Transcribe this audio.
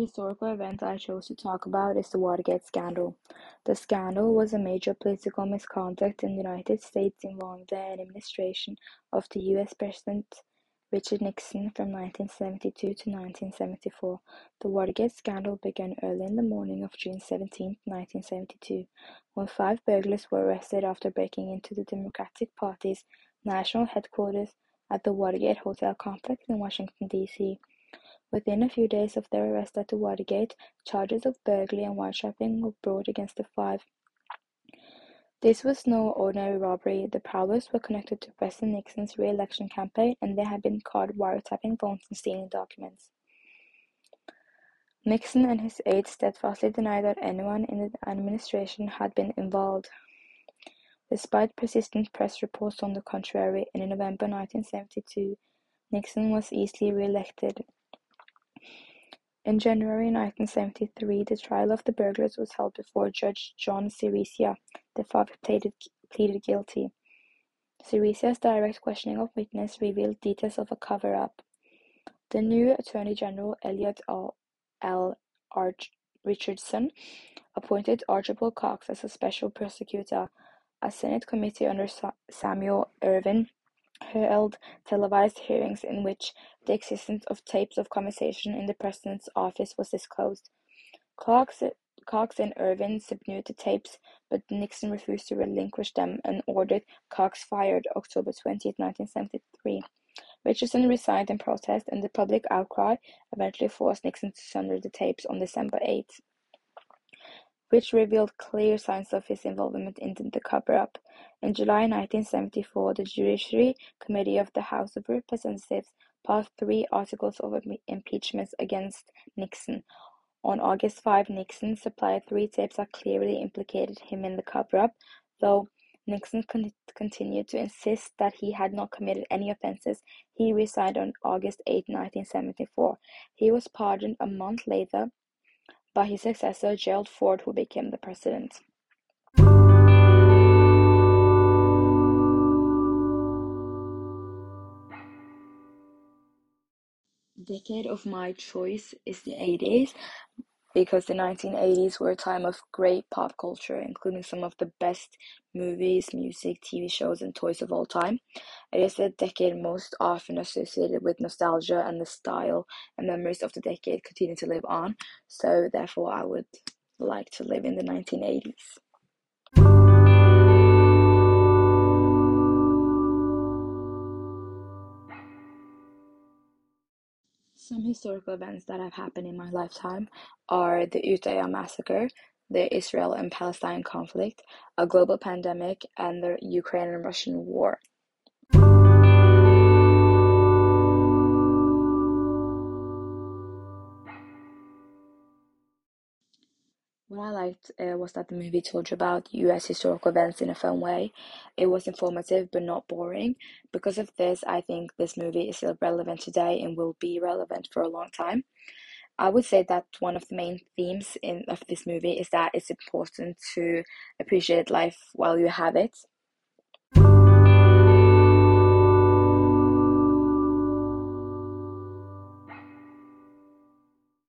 historical event I chose to talk about is the Watergate scandal. The scandal was a major political misconduct in the United States involving the administration of the US President Richard Nixon from 1972 to 1974. The Watergate scandal began early in the morning of June 17, 1972, when five burglars were arrested after breaking into the Democratic Party's national headquarters at the Watergate Hotel complex in Washington, D.C. Within a few days of their arrest at the Watergate, charges of burglary and wiretapping were brought against the five. This was no ordinary robbery. The prowlers were connected to President Nixon's re-election campaign, and they had been caught wiretapping phones and stealing documents. Nixon and his aides steadfastly denied that anyone in the administration had been involved. Despite persistent press reports on the contrary, in November 1972, Nixon was easily re-elected. In January 1973, the trial of the burglars was held before Judge John Sirica. The five pleaded, guilty. Sirica's direct questioning of witnesses revealed details of a cover-up. The new Attorney General, Elliot L. Arch Richardson, appointed Archibald Cox as a special prosecutor. A Senate committee under Samuel Ervin held televised hearings in which the existence of tapes of conversation in the president's office was disclosed. Cox, Cox and Ervin subpoenaed the tapes, but Nixon refused to relinquish them and ordered Cox fired October 20, 1973. Richardson resigned in protest, and the public outcry eventually forced Nixon to surrender the tapes on December 8 which revealed clear signs of his involvement in the cover-up. In July 1974, the Judiciary Committee of the House of Representatives passed three articles of impeachment against Nixon. On August 5, Nixon supplied three tapes that clearly implicated him in the cover-up, though Nixon con continued to insist that he had not committed any offenses. He resigned on August 8, 1974. He was pardoned a month later by his successor Gerald Ford who became the president. Decade of my choice is the 80s because the 1980s were a time of great pop culture, including some of the best movies, music, TV shows, and toys of all time. It is the decade most often associated with nostalgia, and the style and memories of the decade continue to live on. So, therefore, I would like to live in the 1980s. Some historical events that have happened in my lifetime are the Utøya massacre, the Israel and Palestine conflict, a global pandemic, and the Ukraine and Russian war. What I liked uh, was that the movie told you about US historical events in a fun way. It was informative but not boring. Because of this, I think this movie is still relevant today and will be relevant for a long time. I would say that one of the main themes in of this movie is that it's important to appreciate life while you have it.